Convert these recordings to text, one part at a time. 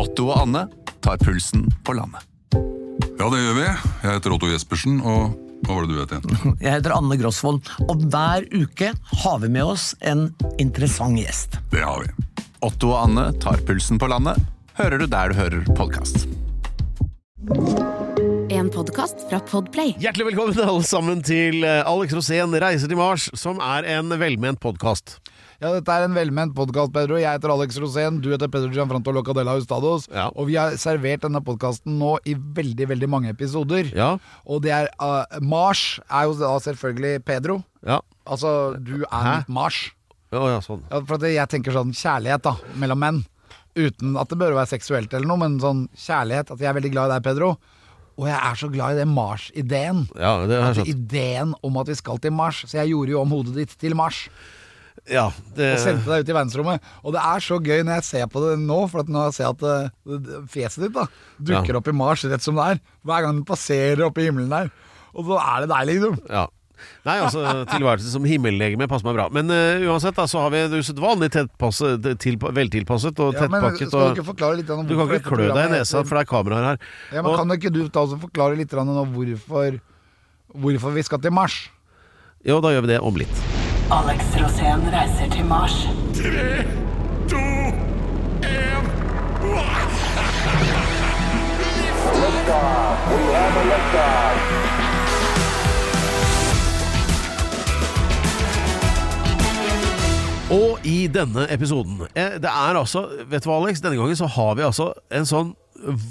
Otto og Anne tar pulsen på landet. Ja, det gjør vi. Jeg heter Otto Jespersen, og hva var det du het igjen? Jeg heter Anne Grosvold, og hver uke har vi med oss en interessant gjest. Det har vi. Otto og Anne tar pulsen på landet, hører du der du hører podkast. En podkast fra Podplay. Hjertelig velkommen alle sammen til eh, Alex Rosén reiser til Mars, som er en velment podkast. Ja, dette er en velment podkast, Pedro. Jeg heter Alex Rosén, du heter Pedro Gianfranto Locadella Hustados. Ja. Og vi har servert denne podkasten nå i veldig, veldig mange episoder. Ja, Og det er uh, Mars er jo da selvfølgelig Pedro. ja. Altså, du er Hæ? mitt Mars. Ja, ja sånn. Ja, for jeg tenker sånn kjærlighet da, mellom menn. Uten at det bør være seksuelt eller noe, men sånn kjærlighet. At jeg er veldig glad i deg, Pedro. Og jeg er så glad i den Mars-ideen. Ja, det jeg Altså, ideen om at vi skal til Mars. Så jeg gjorde jo om hodet ditt til Mars. Ja, det, og sendte deg ut i verdensrommet. Og det er så gøy når jeg ser på det nå, for at nå ser jeg at det, fjeset ditt da dukker Ja. opp i Mars rett som det er. Hver gang den passerer oppe i himmelen der. Og så er det deg, liksom. ja. Nei, altså, tilværelse som himmellegeme passer meg bra. Men uh, uansett, da, så har vi det usedvanlig veltilpasset og Ja, men tettpakket. skal du du kan ikke klø deg i nesa, for det er kameraer her. Ja, men Og- Kan ikke du ta oss og forklare litt nå hvorfor, hvorfor vi skal til Mars? Jo, da gjør vi det om litt. Alex Rosén reiser til Mars. Og i denne episoden eh, Det er altså, vet du hva Alex, denne gangen så har vi altså en sånn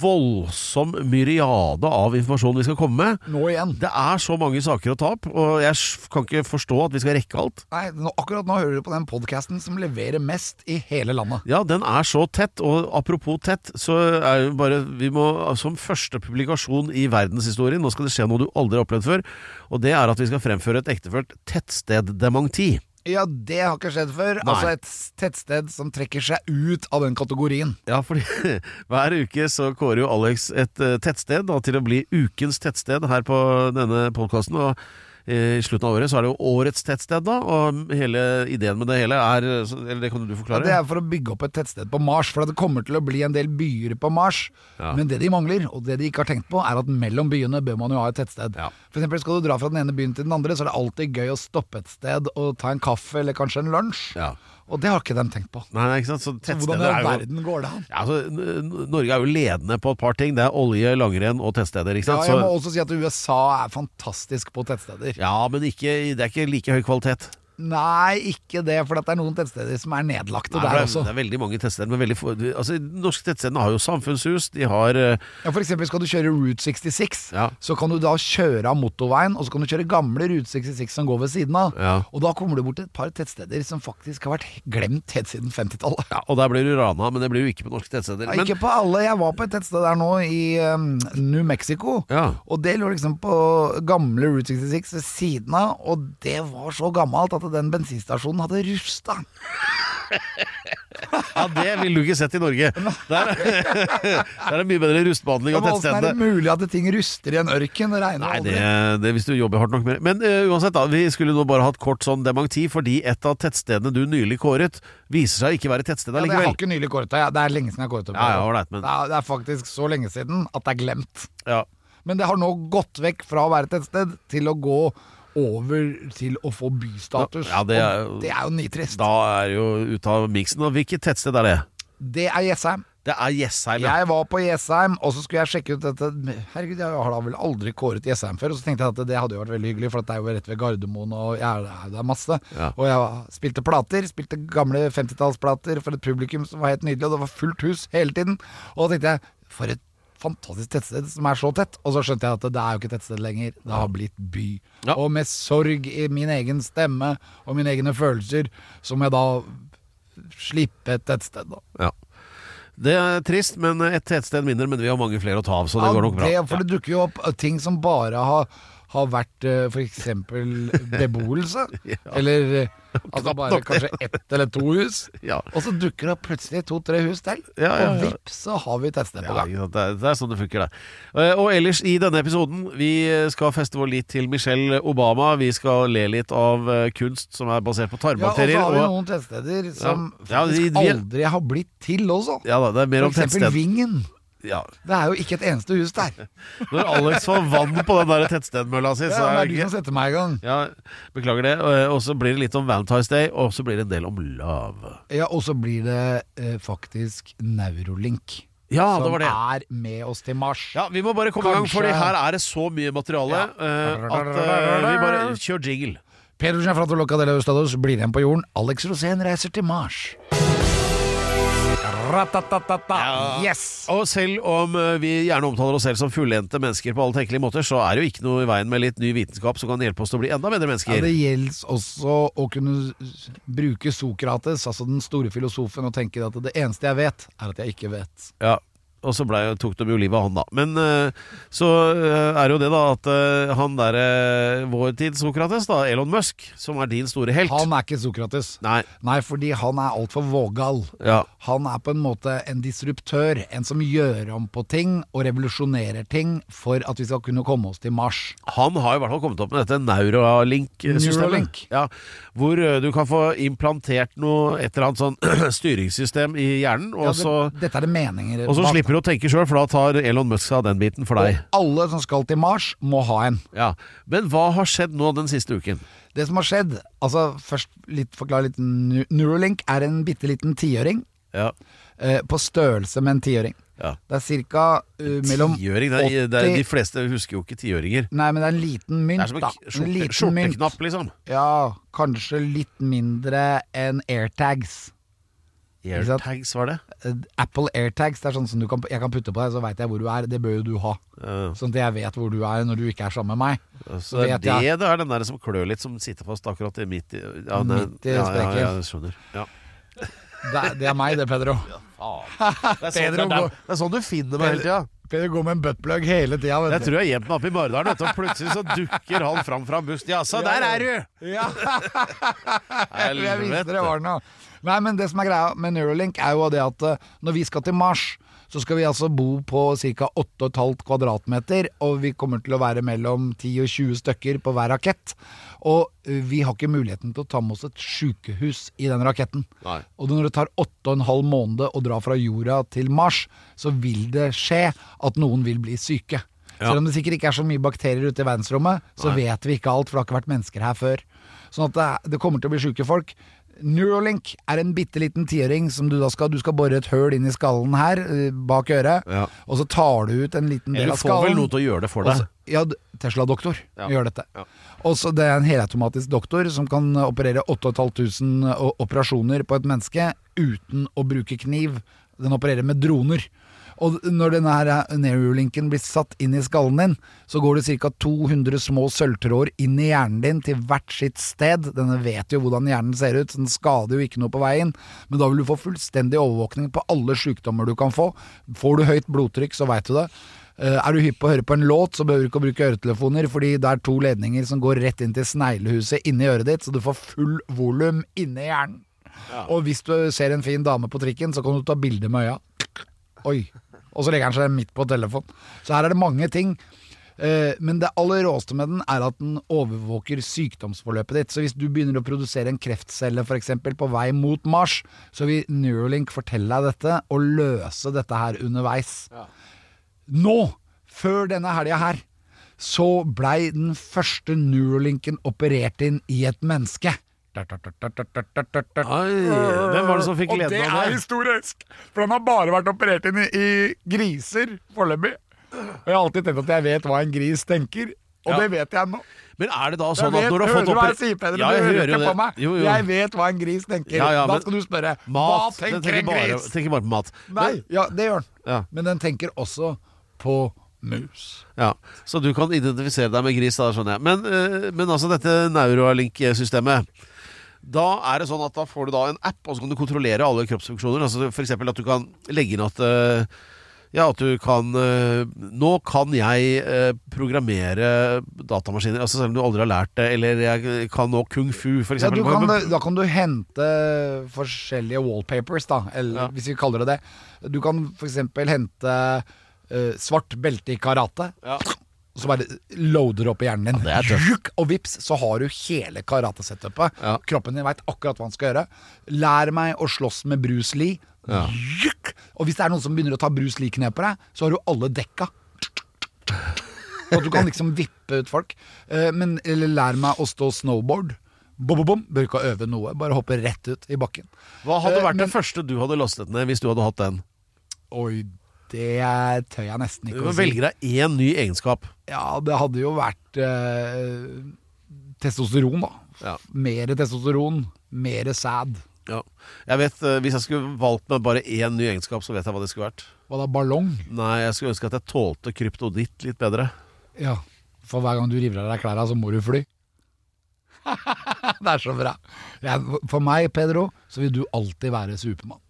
voldsom myriade av informasjon vi skal komme med. Nå igjen. Det er så mange saker å ta opp, og jeg kan ikke forstå at vi skal rekke alt. Nei, nå, akkurat nå hører du på den podkasten som leverer mest i hele landet. Ja, den er så tett, og apropos tett, så er det bare Vi må som første publikasjon i verdenshistorien, nå skal det skje noe du aldri har opplevd før, og det er at vi skal fremføre et ektefølt tettsteddementi. Ja, det har ikke skjedd før. Nei. Altså et tettsted som trekker seg ut av den kategorien. Ja, fordi hver uke så kårer jo Alex et eh, tettsted da, til å bli ukens tettsted her på denne podkasten. Og i slutten av året så er det jo årets tettsted, da. Og hele ideen med det hele er Eller det kan du forklare? Ja, det er for å bygge opp et tettsted på Mars, for det kommer til å bli en del byer på Mars. Ja. Men det de mangler, og det de ikke har tenkt på, er at mellom byene bør man jo ha et tettsted. Ja. For eksempel skal du dra fra den ene byen til den andre, så er det alltid gøy å stoppe et sted og ta en kaffe eller kanskje en lunsj. Ja. Og det har ikke de tenkt på. Nei, nei? Så Så hvordan i er verden går det an? ja, altså, Norge er jo ledende på et par ting. Det er olje, langrenn og tettsteder. Ja, jeg må Så, også si at USA er fantastisk på tettsteder. ja, men ikke, det er ikke like høy kvalitet. Nei, ikke det, for det er noen tettsteder som er nedlagte Nei, der også. det er veldig mange tettsteder. Men veldig få, altså, norske tettstedene har jo samfunnshus. De har uh... Ja, for eksempel skal du kjøre Route 66, Ja. så kan du da kjøre av motorveien, og så kan du kjøre gamle Route 66 som går ved siden av. Ja. Og da kommer du bort til et par tettsteder som faktisk har vært glemt helt siden 50-tallet. ja, Og der blir du rana, men det blir jo ikke på norske tettsteder. Ja, Men, ikke på alle. Jeg var på et tettsted der nå i um, New Mexico. Ja. Og det lå liksom på gamle Route 66 ved siden av, og det var så gammelt at den bensinstasjonen hadde rusta. ja, det ville du ikke sett i Norge. Der, der er det mye bedre rustbehandling av Hvordan er det mulig at ting ruster i en ørken? Det regner Nei, det, aldri. det hvis du jobber hardt nok med det. Men uh, uansett, da, vi skulle nå bare hatt kort sånn dementi, fordi et av tettstedene du nylig kåret, viser seg ikke være tettsted Ja, det har ikke nylig kåret det. Det er lenge siden jeg har kåret det. Ja, ja, right, men- det, er, det er faktisk så lenge siden at det er glemt. Ja. Men det har nå gått vekk fra å være tettsted til å gå over til å få bystatus. Ja, det er det er jo nitrist. Da er jo ute av miksen. Og hvilket tettsted er det? Det er Jessheim. Det er Jessheim, ja. Jeg var på Jessheim, og så skulle jeg sjekke ut dette Herregud, jeg har da vel aldri kåret Jessheim før. Og så tenkte jeg at det hadde jo vært veldig hyggelig, for det er jo rett ved Gardermoen, og jeg er der- det er masse. Ja. Og jeg spilte plater, spilte gamle 50-tallsplater for et publikum som var helt nydelig, og det var fullt hus hele tiden. Og da tenkte jeg, for et fantastisk tettsted som er så tett. Og så skjønte jeg at det er jo ikke tettsted lenger, det har blitt by. Ja. Og med sorg i min egen stemme og mine egne følelser, så må jeg da slippe et tettsted, da. ja. Det er trist, men et tettsted mindre, men vi har mange flere å ta av, så det går nok bra. Det, for det dukker jo opp eh, ting som bare har, har vært f.eks. for eksempel beboelse. Eller eh, Altså bare kanskje ett eller to hus. Ja. Og så dukker det opp plutselig to-tre hus til. Ja, ja, Og vips, så har vi tettsted på gang. det, er, det er sånn det funker, det. Eh, Og ellers i denne episoden, vi skal feste vår lit til Michelle Obama. Vi skal le litt av eh, kunst som er basert på Ja, og så har vi noen tettsteder som faktisk aldri har blitt til også. ja da, det er mer For om eksempel tettsted. Vingen. Ja. Det er jo ikke et eneste hus der. Når Alex får vann på den der tettstedmølla si, så Ja, det er er du som setter meg i gang. ja, Beklager det. Og så blir det litt om Valentine's Day, og så blir det en del om love. Ja, og så blir det eh, faktisk Neurolink. Ja, det var det. er med oss til Mars. Ja, Vi må bare komme i gang, for her er det så mye materiale eh, at eh, vi bare kjør jingle. Pedro Gianfranco Loca de los Estados blir igjen på jorden. Alex Rosén reiser til Mars. Ratatatata. Yes! Og selv om eh, vi gjerne omtaler oss selv som fullendte mennesker på alle tenkelige måter, så er det jo ikke noe i veien med litt ny vitenskap som kan hjelpe oss til å bli enda bedre mennesker. Ja, det gjelder også å kunne bruke Sokrates, altså den store filosofen, og tenke at det eneste jeg vet, er at jeg ikke vet. Ja, og så ble, tok de jo livet av han, da. Men eh, så eh, er det jo det, da, at eh, han derre vår tids Sokrates, da, Elon Musk, som er din store helt Han er ikke Sokrates. Nei. Nei, fordi han er altfor vågal. Ja. Han er på en måte en disruptør, en som gjør om på ting og revolusjonerer ting for at vi skal kunne komme oss til Mars. Han har i hvert fall kommet opp med dette Neuralink-systemet. Neuralink. Ja, hvor du kan få implantert noe, et eller annet sånn styringssystem i hjernen, og Ja, så det, dette er det meninger og så bak. Slipper å tenke sjøl, for da tar Elon Musk seg av den biten for deg. Og alle som skal til Mars, må ha en. Ja, Men hva har skjedd nå den siste uken? Det som har skjedd Altså, først litt, forklare litt Neuralink er en bitte liten tiøring. Ja, Eh, på størrelse med en tiøring. ja. Det er ca. Uh, mellom Tiøring, det er, det er, 80 De fleste husker jo ikke tiøringer. Nei, men det er en liten mynt, Det er som en, en liten mynt. liksom. Ja, kanskje litt mindre enn AirTags. Airtags, var det? Eh, Apple AirTags, det er sånn som du kan, jeg kan putte på deg, så veit jeg hvor du er. Det bør jo du ha. Ja. Sånn at jeg vet hvor du er når du ikke er sammen med meg. Så det det jeg. det er den der som klør litt, som sitter fast akkurat i midt i ja, nei, Midt i ja, ja, ja, jeg skjønner. Ja. Det, det er meg, det, Pedro. Det, er sånn, det, er, det er sånn du finner meg hele tida. Pedro går med en buttplug hele tida. Jeg tror jeg har gjemt meg oppe i Maridalen, og plutselig så dukker han fram fra en Ja, Jaså, der er du! Ja. jeg visste det var noe. Nei, men det som er greia med Neuralink, er jo det at eh, når vi skal til Mars, så skal vi altså bo på ca. 8,5 kvadratmeter, og vi kommer til å være mellom 10 og 20 stykker på hver rakett. Og vi har ikke muligheten til å ta med oss et sykehus i den raketten. Nei. Og når det tar åtte og en halv måned å dra fra jorda til Mars, så vil det skje at noen vil bli syke. Ja. Selv om det sikkert ikke er så mye bakterier ute i verdensrommet, så vet vi ikke alt, for det har ikke vært mennesker her før. Sånn at det, det kommer til å bli syke folk. Neuralink er en bitte liten tiøring som du da skal Du skal bore et høl inn i skallen her, bak øret, Ja. og så tar du ut en liten del av skallen. Eller får vel noe til å gjøre det for deg. så- Ja, Tesla-doktor Ja. gjør dette. Ja. Og så Det er en helautomatisk doktor som kan operere 8500 operasjoner på et menneske uten å bruke kniv. Den opererer med droner. Og når denne her Neurolinken blir satt inn i skallen din, så går det ca. 200 små sølvtråder inn i hjernen din til hvert sitt sted. Denne vet jo hvordan hjernen ser ut, så den skader jo ikke noe på veien. Men da vil du få fullstendig overvåkning på alle sykdommer du kan få. Får du høyt blodtrykk, så veit du det. Eh, Er du hypp på å høre på en låt, så behøver du ikke å bruke øretelefoner, fordi det er to ledninger som går rett inn til sneglehuset inni øret ditt, så du får full volum inni hjernen. Og hvis du ser en fin dame på trikken, så kan du ta bilde med øya. Oi. Og så legger han seg midt på telefon. Så her er det mange ting. Eh, Men det aller råeste med den er at den overvåker sykdomsforløpet ditt. Så hvis du begynner å produsere en kreftcelle for eksempel, på vei mot Mars, så vil Neuralink fortelle deg dette og løse dette her underveis. Nå, før denne helga her, så blei den første Neuralinken operert inn i et menneske. Oi, hvem var det som fikk gleden av det Og det er historisk! For den har bare vært operert inn i, i griser foreløpig. Og jeg har alltid tenkt at jeg vet hva en gris tenker, og Ja. det vet jeg nå. Men er det da sånn vet, at når du har hører fått du hva opp jeg sier, Peder? Ja, jeg hører hører jo det. på meg. Jo, jo. Jeg vet hva en gris tenker. Ja, ja, da skal du spørre Mat. Hva tenker, tenker en gris? gris? tenker bare på mat. Nei, ja, det gjør den. Men den tenker også på mus. Ja, Så du kan identifisere deg med gris, da, skjønner jeg. Men, eh, men altså dette Neuralink-systemet. Da er det sånn at da får du da en app, og så kan du kontrollere alle kroppsfunksjoner. Altså F.eks. at du kan legge inn at eh, Ja, at du kan eh, Nå kan jeg programmere datamaskiner, altså selv om du aldri har lært det, eller jeg kan nå kung fu, f.eks. Ja, kan, da kan du hente forskjellige wallpapers, da, eller Ja. hvis vi kaller det det. Du kan f.eks. hente eh, svart belte i karate. Ja. Og så bare loader du opp i hjernen din. Ja, og vips, så har du hele karatesetupet. Ja. Kroppen din veit akkurat hva han skal gjøre. Lær meg å slåss med Bruce Lee. Ja. Juk! Og hvis det er noen som begynner å ta Bruce Lee-knep på deg, så har du alle dekka. Og du kan liksom vippe ut folk. Eh, Men eller lær meg å stå snowboard. Bom, bom, bom. Bør ikke øve noe, bare hoppe rett ut i bakken. Hva hadde Eh, vært men- det første du hadde lastet ned hvis du hadde hatt den? Oi, det tør jeg nesten ikke å si. velge deg én ny egenskap. Ja, det hadde jo vært eh, testosteron, da. Ja. Mer testosteron, mer sæd. Ja. Jeg vet, eh, Hvis jeg skulle valgt meg bare én ny egenskap, så vet jeg hva det skulle vært. Hva da, ballong? Nei, jeg skulle ønske at jeg tålte kryptoditt litt bedre. Ja. For hver gang du river av deg klærne, så må du fly. det er så bra. Jeg, for meg, Pedro, så vil du alltid være Supermann.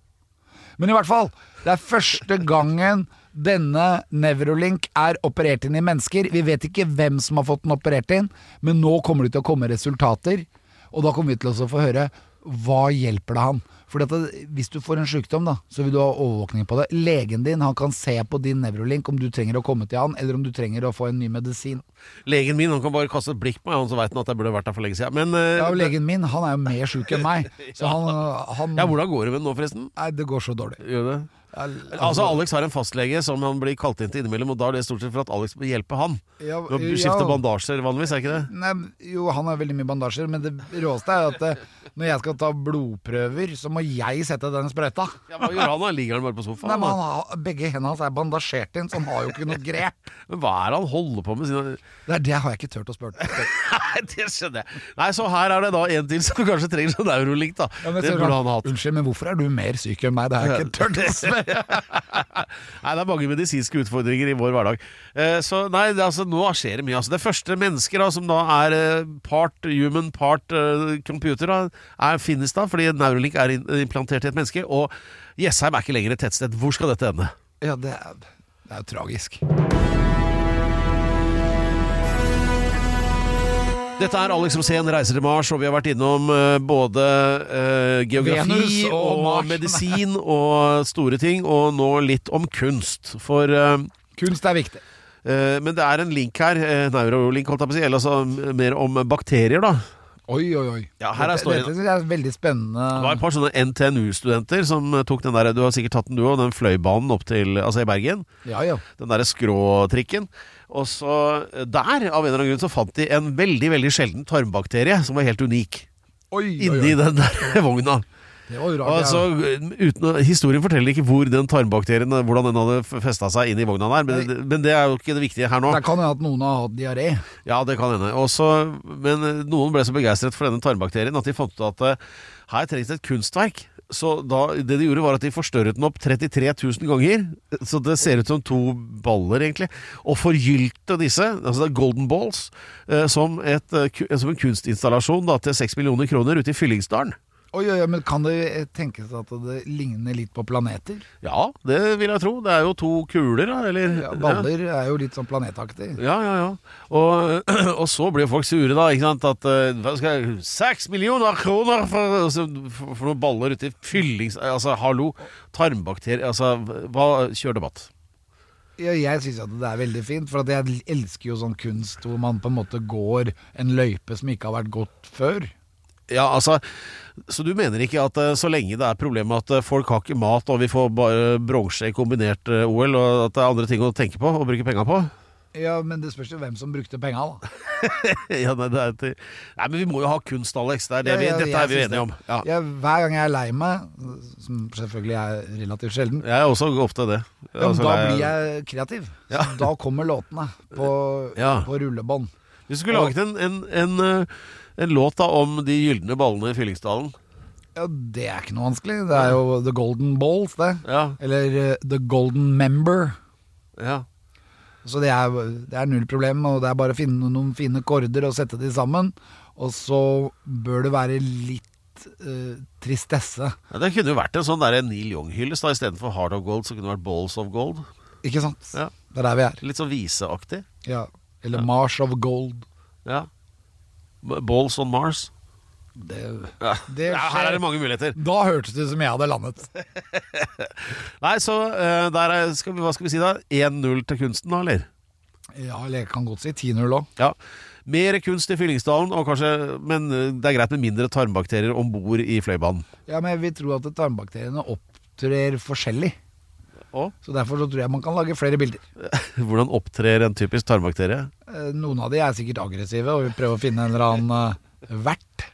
Men i hvert fall, det er første gangen denne Nevrolink er operert inn i mennesker. Vi vet ikke hvem som har fått den operert inn, men nå kommer det til å komme resultater. Og da kommer vi til å få høre hva hjelper det han. For hvis du får en sykdom, da, så vil du ha overvåkning på det. Legen din han kan se på din Nevrolink om du trenger å komme til han, eller om du trenger å få en ny medisin. Legen min han kan bare kaste et blikk på meg, han så veit han at jeg burde vært der for lenge siden. Men uh, Ja, legen min han er jo mer sjuk enn meg, så han, han ja, hvordan går det med den nå, forresten? Nei, det går så dårlig. Gjør det? Altså, Alex har en fastlege som han blir kalt inn til innimellom, og da er det stort sett for at Alex må hjelpe han. Ja, Å skifte ja. bandasjer vanligvis, er ikke det? Nei, jo, han har veldig mye bandasjer, men det råeste er at eh, når jeg skal ta blodprøver, så må jeg sette den sprøyta. Ja, hva gjør han da? Ligger han bare på sofaen? Nei, men han har, Begge hendene hans er bandasjert inn, så han har jo ikke noe grep. Men hva er det han holder på med sine Det er det har jeg ikke turt å spørre. Nei, det skjønner jeg. Nei, så her er det da en til som kanskje trenger sånn eurolink, da. Ja, det burde han hatt. Unnskyld, men hvorfor er du mer syk enn meg? Det har jeg ikke turt å spørre. Nei, det er mange medisinske utfordringer i vår hverdag. Eh, så nei, det, altså, nå skjer det mye. Altså, det første mennesker som da er eh, part human, part uh, computer, da, er, finnes da fordi Neurolink er in implantert i et menneske. Og Jessheim er ikke lenger et tettsted. Hvor skal dette ende? Ja, det er, det er jo tragisk. Dette er Alex Rosén reiser til Mars, og vi har vært innom eh, både uh, geografi og og, medisin og store ting, og nå litt om kunst. For uh, Kunst er viktig. Uh, Men det er en link her, neurolink, holdt jeg på å si, eller altså mer om bakterier, da. Oi, oi, oi. Ja, her er storyen. dette er veldig spennende. Det var et par sånne NTNU-studenter som tok den der Du har sikkert tatt den du òg, den fløibanen opp til Altså i Bergen. Ja, ja. Den derre skråtrikken. Og så eh, der, av en eller annen grunn, så fant de en veldig, veldig sjelden tarmbakterie som var helt unik. Oi, oi, Inni oi. den der vogna. Det var jo rart. Altså, uten, historien forteller ikke hvor den tarmbakterien Hvordan den hadde festa seg inn i vogna der, men, men det er jo ikke det viktige her nå. Det kan hende at noen har hatt diaré. Ja, det kan hende. Også, men eh, noen ble så begeistret for denne tarmbakterien at de fant ut at eh, her trengs det et kunstverk. Så da, det de gjorde var at de forstørret den opp 33 000 ganger, så det ser ut som to baller, egentlig. Og forgylte disse, altså golden balls, eh, som, et, eh, som en kunstinstallasjon da, til 6 millioner kroner ute i Fyllingsdalen. Oi, oi, men Kan det tenkes at det ligner litt på planeter? Ja, det vil jeg tro. Det er jo to kuler, da, eller Ja, baller er jo litt sånn planetaktig. Ja, ja, ja. Og, og så blir folk sure, da. ikke sant? At eh, Seks millioner kroner for, altså, for, for noen baller uti fyllings... Altså, hallo. Tarmbakterier Altså, hva Kjør debatt. Ja, jeg syns det er veldig fint, for at jeg elsker jo sånn kunst hvor man på en måte går en løype som ikke har vært gått før. Ja, altså Så du mener ikke at eh, så lenge det er problemet at eh, folk har ikke mat, og vi får bare bronse i kombinert eh, OL, og at det er andre ting å tenke på og bruke penga på? Ja, men det spørs jo hvem som brukte penga, da. ja, nei, nei, men vi må jo ha kunst, Alex. Det er det ja, Ja, vi, dette er vi enige om. Ja. Hver gang jeg er lei meg, som selvfølgelig er relativt sjelden, Jeg er også ofte det. Altså, da blir jeg kreativ. Da kommer låtene på, på rullebånd. Hvis du skulle laget en, en, en, eh, en låt da om de gylne ballene i Fyllingsdalen Ja, det er ikke noe vanskelig. Det er jo The Golden Balls, det. Ja, Eller eh, The Golden Member. ja. Så det er, det er null problem, og det er bare å finne noen fine korder og sette de sammen. Og så bør det være litt eh, tristesse. Ja, Det kunne jo vært en sånn der Neil Young-hyllest. da, Istedenfor Heart of Gold, så kunne det vært Balls of Gold. Ikke sant? Ja. Det er der vi er. Litt sånn viseaktig. Ja. Eller Mars of Gold. Ja. Balls on Mars. Det, det Ja, her er det mange muligheter. Da hørtes det ut som jeg hadde landet. Nei, så eh, der er, skal vi, hva skal vi si da? 1-0 til kunsten, da, eller? Ja, eller jeg kan godt si 10-0 òg. Ja. Mer kunst i Fyllingsdalen, og kanskje, men eh, det er greit med mindre tarmbakterier om bord i fløibanen. Ja, men jeg vil tro at tarmbakteriene opptrer forskjellig. Og Så derfor så tror jeg man kan lage flere bilder. hvordan opptrer en typisk tarmbakterie? Eh, Noen av de er sikkert aggressive og vil prøve å finne en eller annen eh, vert.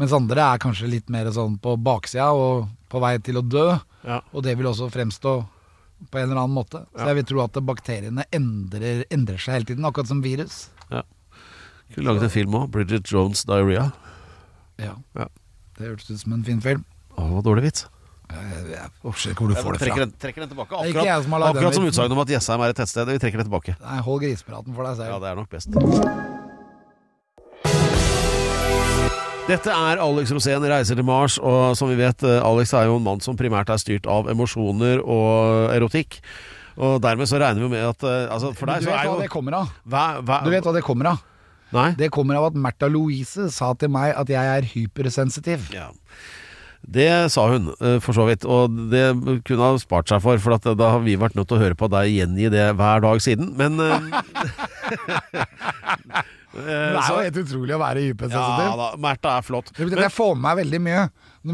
Mens andre er kanskje litt mer sånn på baksida og på vei til å dø. Ja. Og det vil også fremstå på en eller annen måte. Så jeg vil tro at bakteriene endrer, endrer seg hele tiden, akkurat som virus. Kunne laget en film òg. Bridget Jones' Diarrhea. Ja. Ja. Det hørtes ut som en fin film. Å, dårlig vits. Jeg, jeg, jeg ser ikke hvor du får det trekker, fra. den, trekker den tilbake. er ikke Akkurat, jeg som har den akkurat som utsagnet om at Jessheim er et tettsted. Vi trekker det tilbake. Nei, hold grisepraten for deg selv. Ja, det er nok best. Dette er Alex Rosén reiser til Mars, og som vi vet, eh, Alex er jo en mann som primært er styrt av emosjoner og erotikk. Og dermed så regner vi med at eh, altså For deg du så vet er hva det kommer av? hva, hva, Du vet hva det kommer av? Nei? Det kommer av at Märtha Louise sa til meg at jeg er hypersensitiv. Ja. Det sa hun, eh, for så vidt. Og det kunne ha spart seg for, for at da har vi vært nødt til å høre på deg gjengi det hver dag siden. Men eh, Det er jo helt utrolig å være Ja da, Märtha er flott. Det betyr at jeg får med meg veldig mye.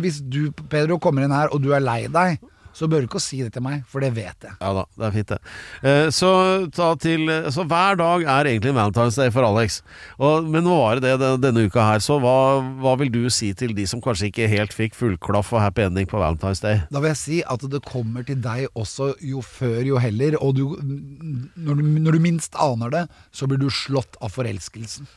Hvis du, Pedro, kommer inn her og du er lei deg, så bør du ikke si det til meg, for det vet jeg. Ja da, det er fint det. Eh, Så, ta til, så hver dag er egentlig Valentine's Day for Alex. Og, men nå var det det denne uka her, så hva, hva vil du si til de som kanskje ikke helt fikk fullklaff og happy ending på Valentine's Day? Da vil jeg si at det kommer til deg også jo før jo heller, og du, når, du, når du minst aner det, så blir du slått av forelskelsen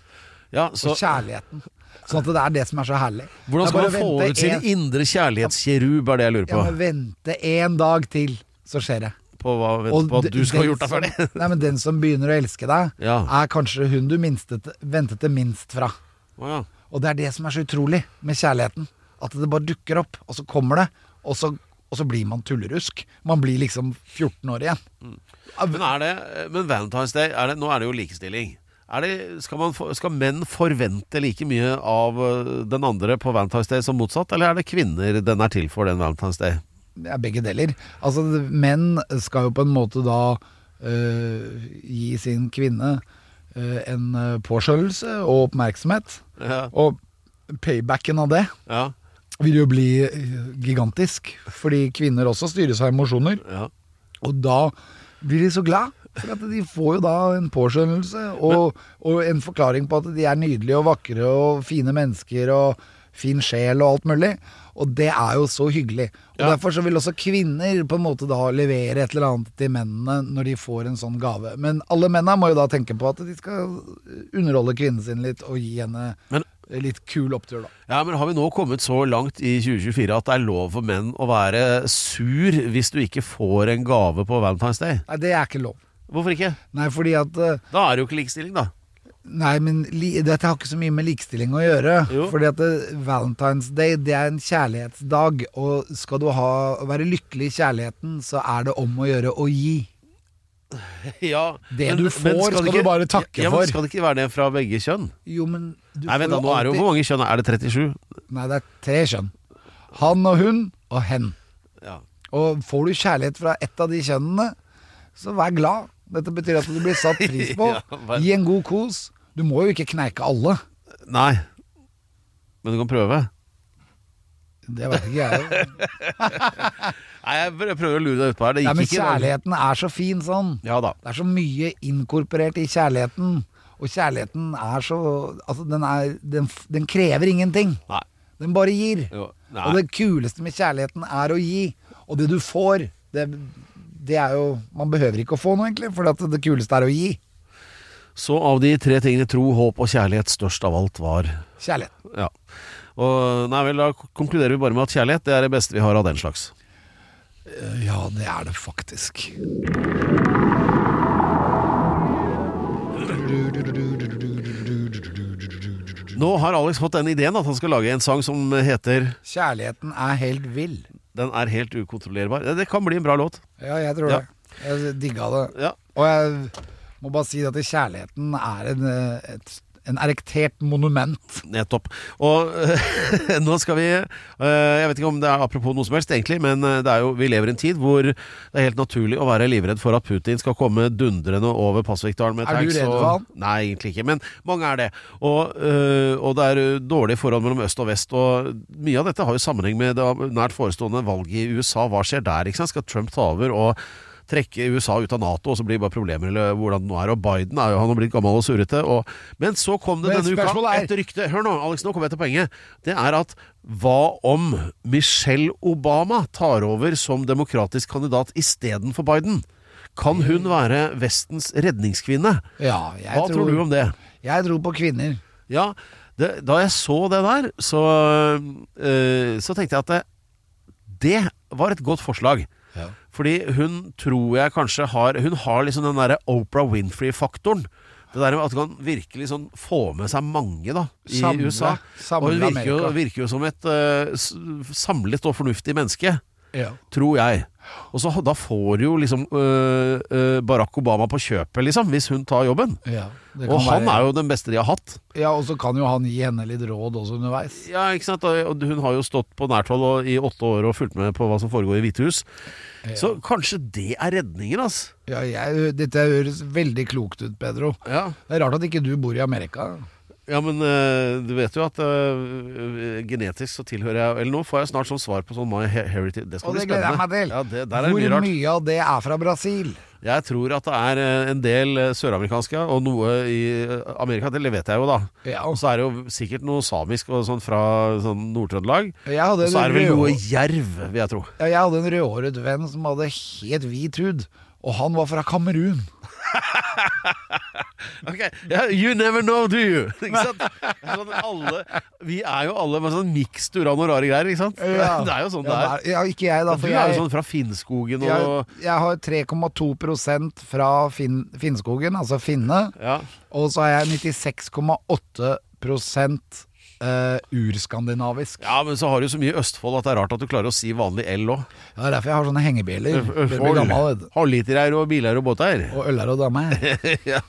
Ja, så og kjærligheten. Sånn at det er det som er så herlig. Hvordan skal man få ut sin en- indre kjærlighetskjerub, er det jeg lurer Ja, på. men vente en dag til, så skjer det. På, hva, vent på at du skal ha gjort deg ferdig. Nei, men den som begynner å elske deg, Ja. er kanskje hun du minstet, ventet det minst fra. Oh, ja. Og det er det som er så utrolig med kjærligheten. At det bare dukker opp, og så kommer det, og så, og så blir man tullerusk. Man blir liksom 14 år igjen. Men, er det, men Valentine's Day, er det, nå er det jo likestilling. Er det, skal, man, skal menn forvente like mye av øh, den andre på Valentine's Day som motsatt, eller er det kvinner den er til for, den Valentine's Day? Det er begge deler. Altså, menn skal jo på en måte da øh, gi sin kvinne øh, en påskjønnelse og oppmerksomhet. Ja. Og paybacken av det Ja, vil jo bli gigantisk. Fordi kvinner også styres av emosjoner. ja. Og da blir de så glad. For at de får jo da en påskjønnelse og, og en forklaring på at de er nydelige og vakre og fine mennesker og fin sjel og alt mulig. Og det er jo så hyggelig. Og Ja. Derfor så vil også kvinner på en måte da levere et eller annet til mennene når de får en sånn gave. Men alle mennene må jo da tenke på at de skal underholde kvinnen sin litt og gi henne Men- litt kul opptur, da. Ja, men har vi nå kommet så langt i 2024 at det er lov for menn å være sur hvis du ikke får en gave på Valentine's Day? Nei, det er ikke lov. Hvorfor ikke? Nei, fordi at eh, Da er det jo ikke likestilling, da. Nei, men li, dette har ikke så mye med likestilling å gjøre. Jo. Fordi at det, Valentine's Day det er en kjærlighetsdag. Og skal du ha, være lykkelig i kjærligheten, så er det om å gjøre å gi. Ja, Det du får, skal du bare takke ja, men for. Skal det ikke være det fra begge kjønn? Jo, men du Nei, vent da, nå er det jo Hvor mange kjønn? Er det 37? Nei, det er tre kjønn. Han og hun og hen. Ja. Og får du kjærlighet fra ett av de kjønnene, så vær glad. Dette betyr at du blir satt pris på. Ja, vel. Gi en god kos. Du må jo ikke kneike alle. Nei. Men du kan prøve. Det vet ikke jeg. Nei, jeg prøver å lure deg utpå her. Det Ja, gikk men ikke. kjærligheten er så fin sånn. Ja da. Det er så mye inkorporert i kjærligheten. Og kjærligheten er så Altså, den, er, den, den krever ingenting. Nei. Den bare gir. Jo. Og det kuleste med kjærligheten er å gi. Og det du får, det, det er jo Man behøver ikke å få noe, egentlig, for det kuleste er å gi. Så av de tre tingene tro, håp og kjærlighet størst av alt var Kjærlighet. Ja. Og nei vel, da konkluderer vi bare med at kjærlighet det er det beste vi har av den slags. Ja, det er det faktisk. Nå har Alex fått den ideen at han skal lage en sang som heter Kjærligheten er helt vill. Den er helt ukontrollerbar. Det- Det kan bli en bra låt. Ja, jeg tror det. Jeg digga det. Ja. Og jeg må bare si at kjærligheten er en, eh, et, en erektert monument. Nettopp. Og nå skal vi eh, Jeg vet ikke om det er apropos noe som helst, egentlig, men eh, det er jo, vi lever i en tid hvor det er helt naturlig å være livredd for at Putin skal komme dundrende over Pasvikdalen med Er du redd for han? Nei, egentlig ikke, men mange er det. Og, og det er dårlige forhold mellom øst og vest, og mye av dette har jo sammenheng med det nært forestående valget i USA. Hva skjer der? ikke sant? Skal Trump ta over og trekke USA ut av Nato, og så blir det bare problemer, eller hvordan det nå er. Og Biden er jo han har blitt gammel og surrete. Og, men så kom det Men denne uka er- et rykte. Hør nå, Alex, nå kommer jeg til poenget. Det er at hva om Michelle Obama tar over som demokratisk kandidat istedenfor Biden? Kan hun være Vestens redningskvinne? Ja, Hva tror du om det? Jeg tror på kvinner. Ja, det, da jeg så det der, så, øh, så tenkte jeg at det, det var et godt forslag. Ja. Fordi hun tror jeg kanskje har Hun har liksom den derre Oprah Winfrey-faktoren. Det der med at hun kan virkelig sånn få med seg mange da i Samle- USA. samle og hun virker jo, virker jo som et uh, samlet og fornuftig menneske. Ja. Tror jeg. Og så Da får jo liksom øh, øh, Barack Obama på kjøpet, liksom, hvis hun tar jobben. Ja, Og han være- er jo den beste de har hatt. Ja, og så kan jo han gi henne litt råd også underveis. Ja, ikke sant? Og hun har jo stått på nært hold i åtte år og fulgt med på hva som foregår i Hvite hus. Så kanskje det er redningen, altså. Ja, jeg, dette høres veldig klokt ut, Pedro. Ja. Det er rart at ikke du bor i Amerika. Ja, men uh, du vet jo at uh, genetisk så tilhører jeg Eller nå får jeg snart sånn svar på sånn My He- Heritage. Det skal Og bli det gleder jeg meg til. Ja, det, Hvor mye mye av det er fra Brasil? Jeg tror at det er en del søramerikanske, og noe i Amerika. Det vet jeg jo, da. Ja. Og så er det jo sikkert noe samisk og sånn fra sånn Nord-Trøndelag. Og så er det vel noe jerv, vil jeg tro. ja, jeg hadde en rødhåret venn som hadde helt hvit hud, og han var fra Kamerun. Ok, yeah, You never know, do you? Ikke sant? Sånn alle, vi er jo alle med sånn mikstur av noen rare greier, ikke sant? Det er jo sånn det er. Ja, ikke jeg, da. Du jeg, er jo sånn fra Finnskogen jeg, og jeg har 3,2 fra fin, Finnskogen, altså Finne. Ja. Og så har jeg 96,8 uh, urskandinavisk. ja, men så har du så mye Østfold at det er rart at du klarer å si vanlig L òg. Ja, det er derfor jeg har sånne hengebjeller. Østfold. Halvlitereier og biler og båter. Og øler og damer. ja.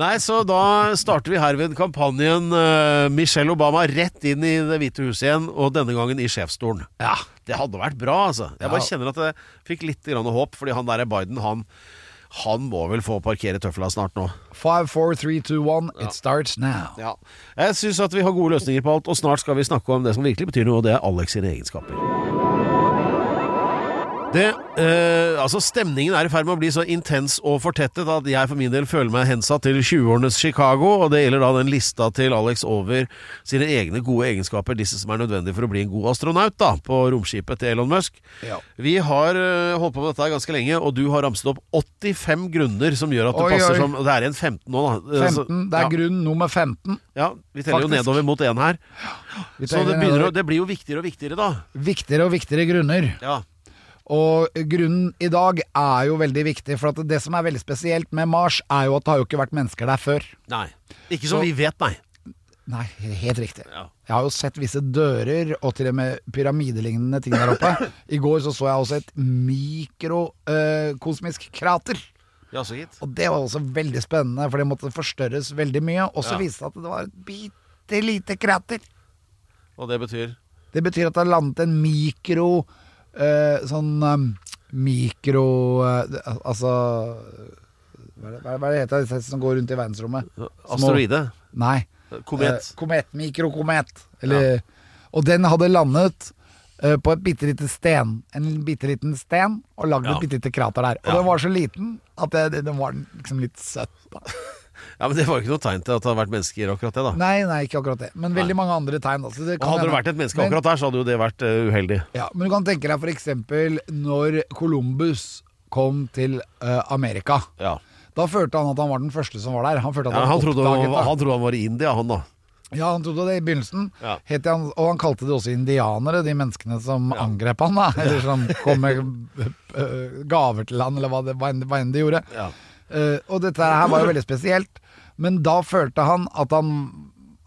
Nei, så da starter vi herved kampanjen uh, Michelle Obama rett inn i Det hvite huset igjen, og denne gangen i sjefsstolen. Ja. Det hadde vært bra, altså. Jeg bare Ja. kjenner at jeg fikk litt grann håp, fordi han der Biden, han, han må vel få parkere tøfla snart nå. 5, 4, 3, 2, 1, it starts now. Ja. Jeg syns at vi har gode løsninger på alt, og snart skal vi snakke om det som virkelig betyr noe, og det er Alex sine egenskaper. Det, eh, altså Stemningen er i ferd med å bli så intens og fortettet at jeg for min del føler meg hensatt til 20-årenes Chicago, og det gjelder da den lista til Alex over sine egne gode egenskaper, disse som er nødvendige for å bli en god astronaut da, på romskipet til Elon Musk. Ja. Vi har eh, holdt på med dette ganske lenge, og du har ramset opp 85 grunner som gjør at du Oi, passer oi. som Det er igjen 15 nå, da. Eh, så- 15, det er ja. grunn nummer 15. Ja, vi teller jo nedover mot én her. Så det, begynner, det blir jo viktigere og viktigere, da. Viktigere og viktigere grunner. Ja. Og grunnen i dag er jo veldig viktig, for at det som er veldig spesielt med Mars, er jo at det har jo ikke vært mennesker der før. Nei. Ikke som Så- vi vet, nei. Nei, helt riktig. Ja. Jeg har jo sett visse dører og til og med pyramidelignende ting der oppe. I går så, så jeg også et mikrokosmisk krater. Ja, så gitt. Og det var også veldig spennende, for det måtte forstørres veldig mye. Og så Ja. viste det at det var et bitte lite krater. Og det betyr Det betyr at det har landet en mikro eh, Sånn um, mikro eh, Altså Hva er det, hva er det- er det heter disse som går rundt i verdensrommet? Små- asteroide. Nei. Komet. Eh, komet. Mikrokomet. Eller, Og den hadde landet eh, på et bitte lite sten. En bitte liten sten, og lagd Ja. et bitte lite krater der. Og Ja. den var så liten at det, den var liksom litt søtt. Da. Ja, Men det var jo ikke noe tegn til at det hadde vært mennesker akkurat det, da. Nei, nei, ikke akkurat det. Men veldig mange andre tegn. Altså. Det Og hadde det vært et menneske Men- akkurat der, så hadde jo det vært uh, uheldig. Ja, men du kan tenke deg eksempel når Columbus kom til uh, Amerika. Ja. Da følte han at han var den første som var der. Han følte at Ja, han, trodde, han, det. han trodde han var i India, han da. Ja, han trodde det i begynnelsen. Ja. Han, og han kalte det også indianere, de menneskene som angrep han. Da. Eller som kom med øh, gaver til han, eller hva, det, hva, enn, de gjorde. Ja. Uh, og dette her var jo veldig spesielt. Men da følte han at han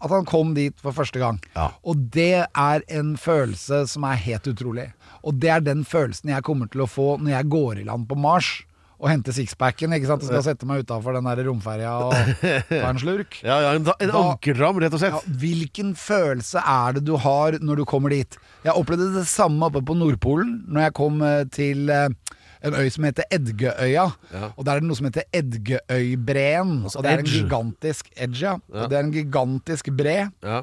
at han kom dit for første gang. Ja. Og det er en følelse som er helt utrolig. Og det er den følelsen jeg kommer til å få når jeg går i land på Mars og henter sixpacken. Ikke sant? Jeg skal sette meg utafor den der romferja og ta en slurk. Ja, ja, en, en Da- ankerdram, rett og slett. Ja, hvilken følelse er det du har når du kommer dit? Jeg opplevde det samme oppe på Nordpolen når jeg kom eh, til eh, en øy som heter Edgøya. Og der er det noe som heter Edgøybreen. og det er en gigantisk Edge, ja. Og det er en gigantisk bre. Ja.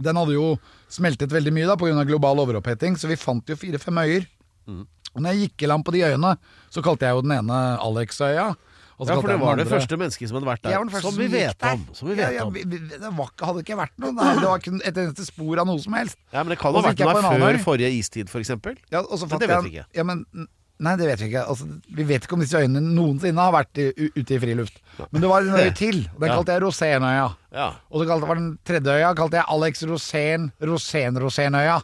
Den hadde jo smeltet veldig mye da pga. global overoppheting, så vi fant jo fire-fem øyer. Mm. Og når jeg gikk i land på de øyene, så kalte jeg jo den ene Alexøya. ja, for det var det første mennesket som hadde vært der. første Som vi vet om. Som vi vet ja, om. vi- vi- det var, hadde ikke vært noe der. Det var ikke et eneste spor av noe som helst. Ja, men det kan ha vært noe før forrige istid, for eksempel. Ja, Men det vet vi ikke. Ja, men, nei, det vet vi ikke. Altså, vi vet ikke om disse øyene noensinne har vært i, ute i friluft. Men det var en øye til. og Den kalte jeg Rosénøya. Ja. Og så kalte, var den tredje øya kalte jeg Alex Rosén Rosén-Rosénøya.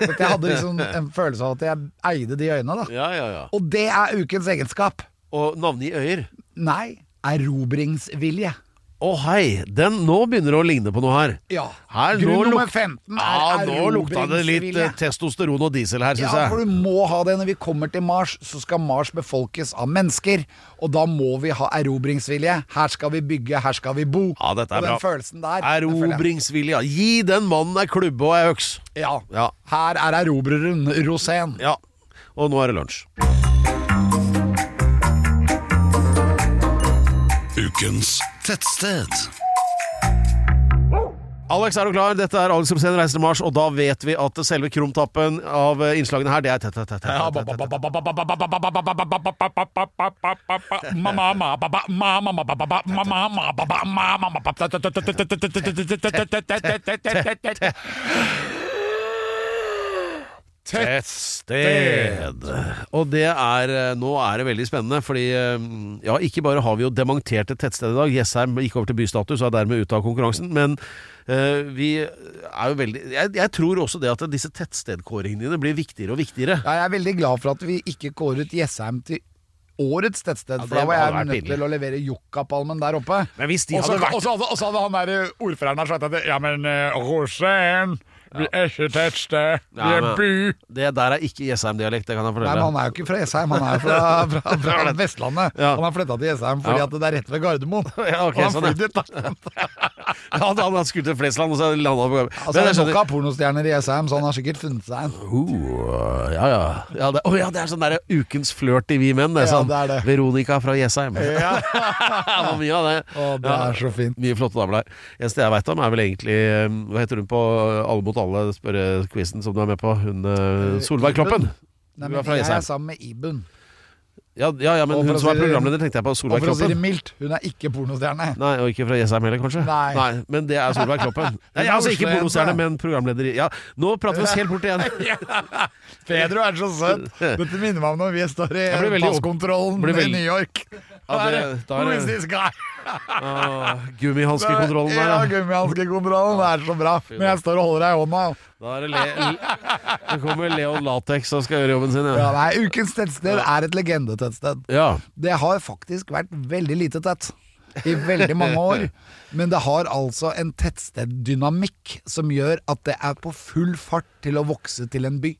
Så jeg hadde liksom en følelse av at jeg eide de øyene, da. ja, ja, ja. Og det er ukens egenskap. Og navngi øyer. Nei, erobringsvilje. Å hei, den nå begynner det å ligne på noe her. Ja. Her, Grunn nummer 15 er Ja, nå lukta det litt eh, testosteron og diesel her, syns Ja, for du må ha det når vi kommer til Mars. Så skal Mars befolkes av mennesker. Og da må vi ha erobringsvilje. Her skal vi bygge, her skal vi bo. Ja, dette er og den bra. følelsen der. Erobringsvilje. Gi den mannen ei klubbe og ei øks. Ja. Ja. Her er erobreren Rosén. Ja. Og nå er det lunsj. Ukens Tettsted. Alex, er du klar? Dette er Alex Rosén reiser til Mars, og da vet vi at selve krumtappen av eh, innslagene her, det er tett, tett, tett, tett, tett, tett. Tettsted. Og det er eh, Nå er det veldig spennende, fordi eh, ja, ikke bare har vi jo dementert et tettsted i dag, Jessheim gikk over til bystatus og er dermed ute av konkurransen, men uh, vi er jo veldig jeg, jeg tror også det at disse tettstedkåringene dine blir viktigere og viktigere. Ja, jeg er veldig glad for at vi ikke kåret Jessheim til årets tettsted, Ja, for da var jeg nødt til å levere Jokkapalmen der oppe. Men hvis de hadde vært og så hadde, hadde han der ordføreren der sagt at Ja, men uh, Rosén, vi er ikke tettsted, vi er by. Det der er ikke Jessheim-dialekt, det kan jeg Nei, men han er jo ikke fra Jessheim, han er fra, fra, fra Vestlandet. Ja. Han har flytta til Jessheim fordi Ja. at det er rett ved Gardermoen. Ja, okay, og han sånn, ja. flyr dit. Han, hadde skutt til Flesland, og så landa han Gardermoen. Altså, det er nok av pornostjerner i Jessheim, så han har sikkert funnet seg en. Uh, ja, ja. Ja, det, oh, ja, det er sånn der ukens flørt i Vi menn. Det Sånn. Ja, det er det. Veronica fra Jessheim. Ja. det mye av det. Å, det Ja. er så fint. Mye flotte damer der. Eneste jeg veit om, er vel egentlig eh, Hva heter hun på Alle mot alle, spørrequizen som du er med på? Hun eh, Solveig Kloppen. Nei, men jeg er sammen med Ibun. Ja, ja, ja, men hun som er programleder, tenkte jeg på Solveig Kloppen. Og for å si det mildt, hun er ikke pornostjerne. Nei, og ikke fra Jessheim heller, kanskje? Nei. Men det er Solveig Kloppen. Nei, er altså Ikke pornostjerne, men programleder Ja, nå prater vi oss helt bort igjen. Pedro er så søt. Dette minner meg om når vi står i passkontrollen i New York. Ja, det- da Who is this guy? Ah, Gummihanskekontrollen der, Ja, gummihanskekontrollen. Er så bra. Men jeg står og holder deg i hånda. Da er det, le le kommer Leon Latex og skal gjøre jobben sin, Ja, ja. nei, ukens tettsted er et legendetettsted. ja. Det har faktisk vært veldig lite tett i veldig mange år. Men det har altså en tettsteddynamikk som gjør at det er på full fart til å vokse til en by.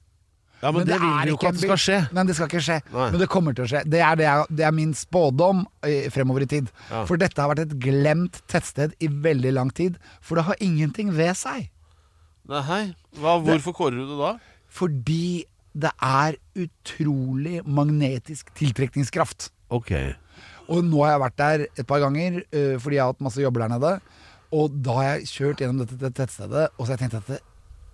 Ja, men, det, vil er vi jo ikke at det skal skje. Nei, det skal ikke skje. Nei. Men det kommer til å skje. Det er, det er, det er min spådom fremover i tid. Ja. For dette har vært et glemt tettsted i veldig lang tid. For det har ingenting ved seg. Nei. Hva, hvorfor kårer du det da? Fordi det er utrolig magnetisk tiltrekningskraft. Ok. Og nå har jeg vært der et par ganger øh, fordi jeg har hatt masse jobber der nede. Og da har jeg kjørt gjennom dette, dette tettstedet, og så har jeg tenkt at det,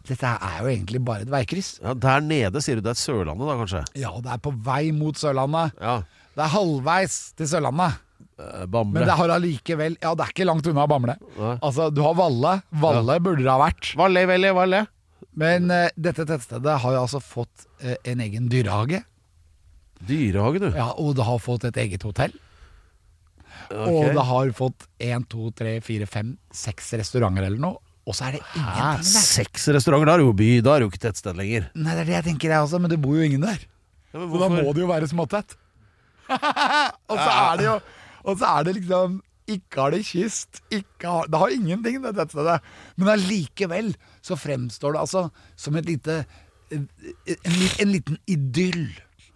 dette er jo egentlig bare et veikryss. Ja, Der nede sier du det er Sørlandet, da, kanskje? Ja, det er på vei mot Sørlandet. Ja. Det er halvveis til Sørlandet. Eh, Bamble. Men det har allikevel Ja, det er ikke langt unna Bamble. Nei. Altså, du har Valle. Valle burde det ha vært. Valle, Valle, Valle. Men eh, dette tettstedet har jo altså fått eh, en egen dyrehage. Dyrehage, du. Ja, og det har fått et eget hotell. Ok. Og det har fått én, to, tre, fire, fem, seks restauranter eller noe. Og så er det ingenting der. Seks restauranter, da er det jo by. Da er det jo ikke tettsted lenger. Nei, det er det jeg tenker jeg også, men det bor jo ingen der. Ja, men Så da må det jo være småtett. og så er det jo Og så er det liksom ikke har det kyst. Ikke har, det har ingenting, det tettstedet. Men allikevel så fremstår det altså som et lite en, en liten idyll.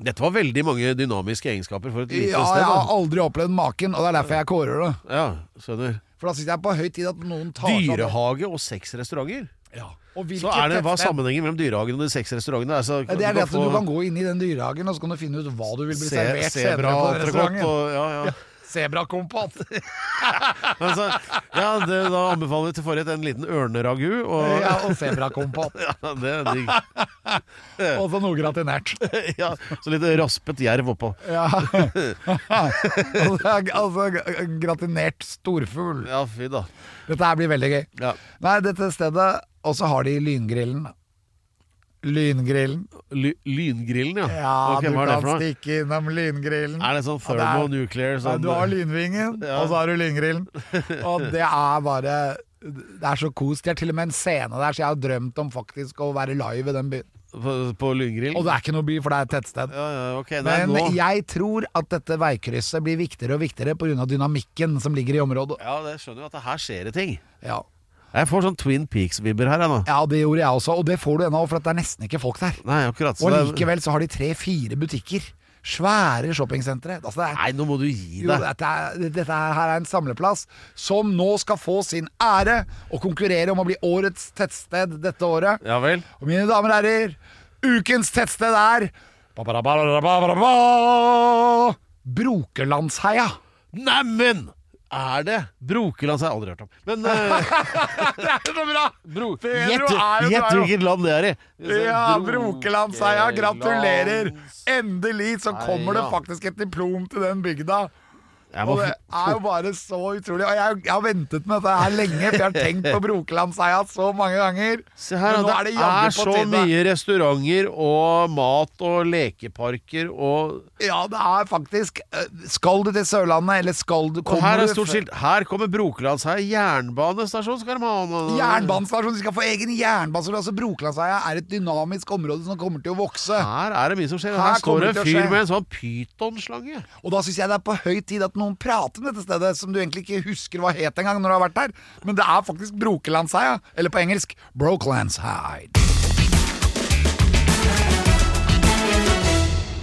Dette var veldig mange dynamiske egenskaper for et lite Ja, sted. jeg har aldri opplevd maken, og det er derfor jeg kårer det. Ja, skjønner. For da syns jeg det er på høy tid at noen tar seg. Dyrehage og seks restauranter. Ja. Og Så er det, Hva er sammenhengen mellom dyrehagen og de seks restaurantene? Altså, Det er det at få du kan gå inn i den dyrehagen, og så kan du finne ut hva du vil bli se- servert senere Sebra på den restauranten. og ja, ja. Sebrakompott. Altså, ja det, da anbefaler vi til forrett en liten ørneragu. Og, Ja, og sebrakompott. ja, det er digg. Og så noe gratinert. Ja, så litt raspet jerv oppå. Ja. altså, altså gratinert storfugl. Ja, fy da. Dette her blir veldig gøy. Ja. Nei, dette stedet Og så har de lyngrillen. Lyngrillen. Ly lyngrillen, ja. Ja, okay, du kan stikke innom lyngrillen. Er det sånn Ja, er- thermonuclear Ja, sånn du har lynvingen, Ja. og så har du lyngrillen. Og det er bare Det er så kos. De er til og med en scene der, så jeg har drømt om faktisk å være live i den byen. På, på Lyngrill? Og det er ikke noe by, for det er et tettsted. Ja, ja, okay, Men nå. jeg tror at dette veikrysset blir viktigere og viktigere pga. dynamikken som ligger i området. Ja, det skjønner jo at det her skjer det ting. Ja. Jeg får sånn Twin Peaks-vibber her, jeg nå. ja, det gjorde jeg også, og det får du ennå, for det er nesten ikke folk der. Nei, akkurat. så Og likevel så har de tre-fire butikker. Svære shoppingsentre. Altså det er, Nei, nå må du gi jo, deg. dette, er, dette her er en samleplass som nå skal få sin ære og konkurrere om å bli årets tettsted dette året. Ja vel? Og mine damer og herrer, ukens tettsted er. Brokelandsheia. Neimen! Er det Brokeland? har jeg aldri hørt om. Men uh, Det er så bra! bro, gjett hvilket land det er i. Ja, Brokelandsheia, gratulerer! Endelig så kommer det faktisk et diplom til den bygda. Må Og det er jo bare så utrolig. Og jeg, jeg har ventet med dette her lenge, for jeg har tenkt på Brokelandseia så mange ganger. Se her, det, er det er, så mye restauranter og mat og lekeparker og Ja, det er faktisk eh, Skal du til Sørlandet, eller skal du Og kommer her er stort skilt. Her kommer Brokelandseia jernbanestasjon, skal de ha. Jernbanestasjon, de skal få egen jernbanestasjon. Altså Brokelandseia er et dynamisk område som kommer til å vokse. Her er det mye som skjer. Her Her, står det en fyr med en sånn pytonslange. Og da syns jeg det er på høy tid at noen prater om dette stedet, som du egentlig ikke husker hva het engang når du har vært der. Men det er faktisk Brokelandsheia. Eller på engelsk Brokelandsheia.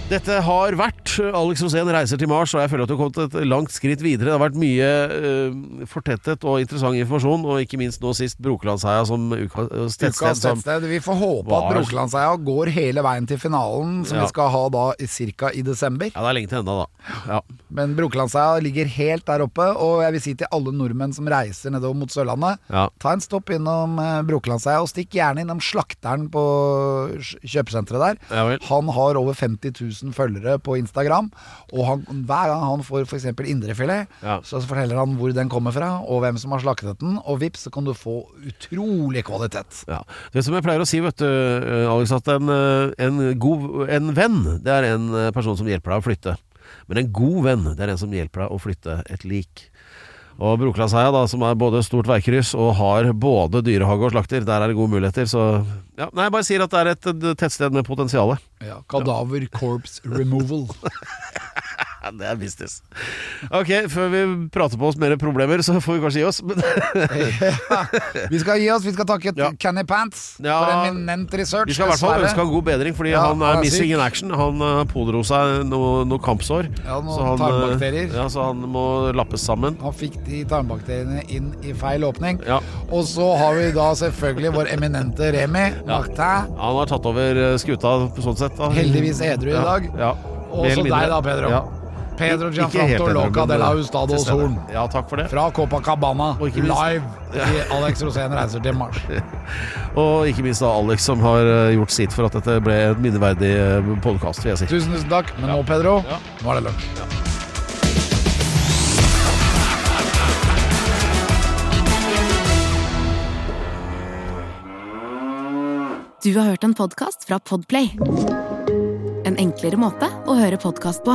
Dette har vært Alex Rosén reiser til Mars, og jeg føler at du har kommet et langt skritt videre. Det har vært mye uh, fortettet og interessant informasjon, og ikke minst nå sist Brokelandsheia som ukas Ukas tettsted. Som, tettsted. Vi får håpe at var- Brokelandsheia går hele veien til finalen, som Ja. vi skal ha da ca. i desember. ja, det er lenge til enda, da. Ja. Men Brokelandsheia ligger helt der oppe, og jeg vil si til alle nordmenn som reiser nedover mot Sørlandet, Ja. ta en stopp innom eh, Brokelandsheia, og stikk gjerne innom slakteren på kj- kjøpesenteret der. Han har over 50 000 følgere på Instagram, og han, hver gang han får f.eks. indrefilet, Ja. så forteller han hvor den kommer fra, og hvem som har slaktet den, og vips, så kan du få utrolig kvalitet. Ja. Det som jeg pleier å si, vet du, eh, Alex, at en, eh, en god En venn, det er en eh, person som hjelper deg å flytte. Men en god venn, det er en som hjelper deg å flytte et lik. Og Brokelandsheia, da, som er både stort veikryss og har både dyrehage og slakter, der er det gode muligheter. Så ja, Nei, jeg bare sier at det er et tettsted med potensial. Ja, Kadaver Corpse Removal. Ja, det er business. Ok, før vi prater på oss mer problemer, så får vi kanskje gi oss. Men Vi skal gi oss, vi skal takke Ja. Kenny Pants Ja, for eminent research. vi skal i hvert fall ønske han god bedring, fordi Ja, han er missing in action. Han uh, pådro seg noe, noe kampsår. Ja, noen Så han, eh, tarmbakterier. Ja, så han må lappes sammen. Han fikk de tarmbakteriene inn i feil åpning. Ja. Og så har vi da selvfølgelig vår eminente Remi Ja. Martin. Han har tatt over uh, skuta på sånn sett. Da. Heldigvis edru i Ja, dag. Ja. Og så deg da, Pedro. Ja. Pedro Gianfranto Loca de la Hustado til. Horn. Ja, takk for det. Fra Copacabana, live i Alex Rosén reiser til Mars. Og ikke minst da Alex, som har uh, gjort sitt for at dette ble en minneverdig podkast, si. Tusen, tusen takk. Men nå, Pedro, Ja. nå er det lunsj. Du har hørt en podcast fra Podplay. En enklere måte å høre podcast på.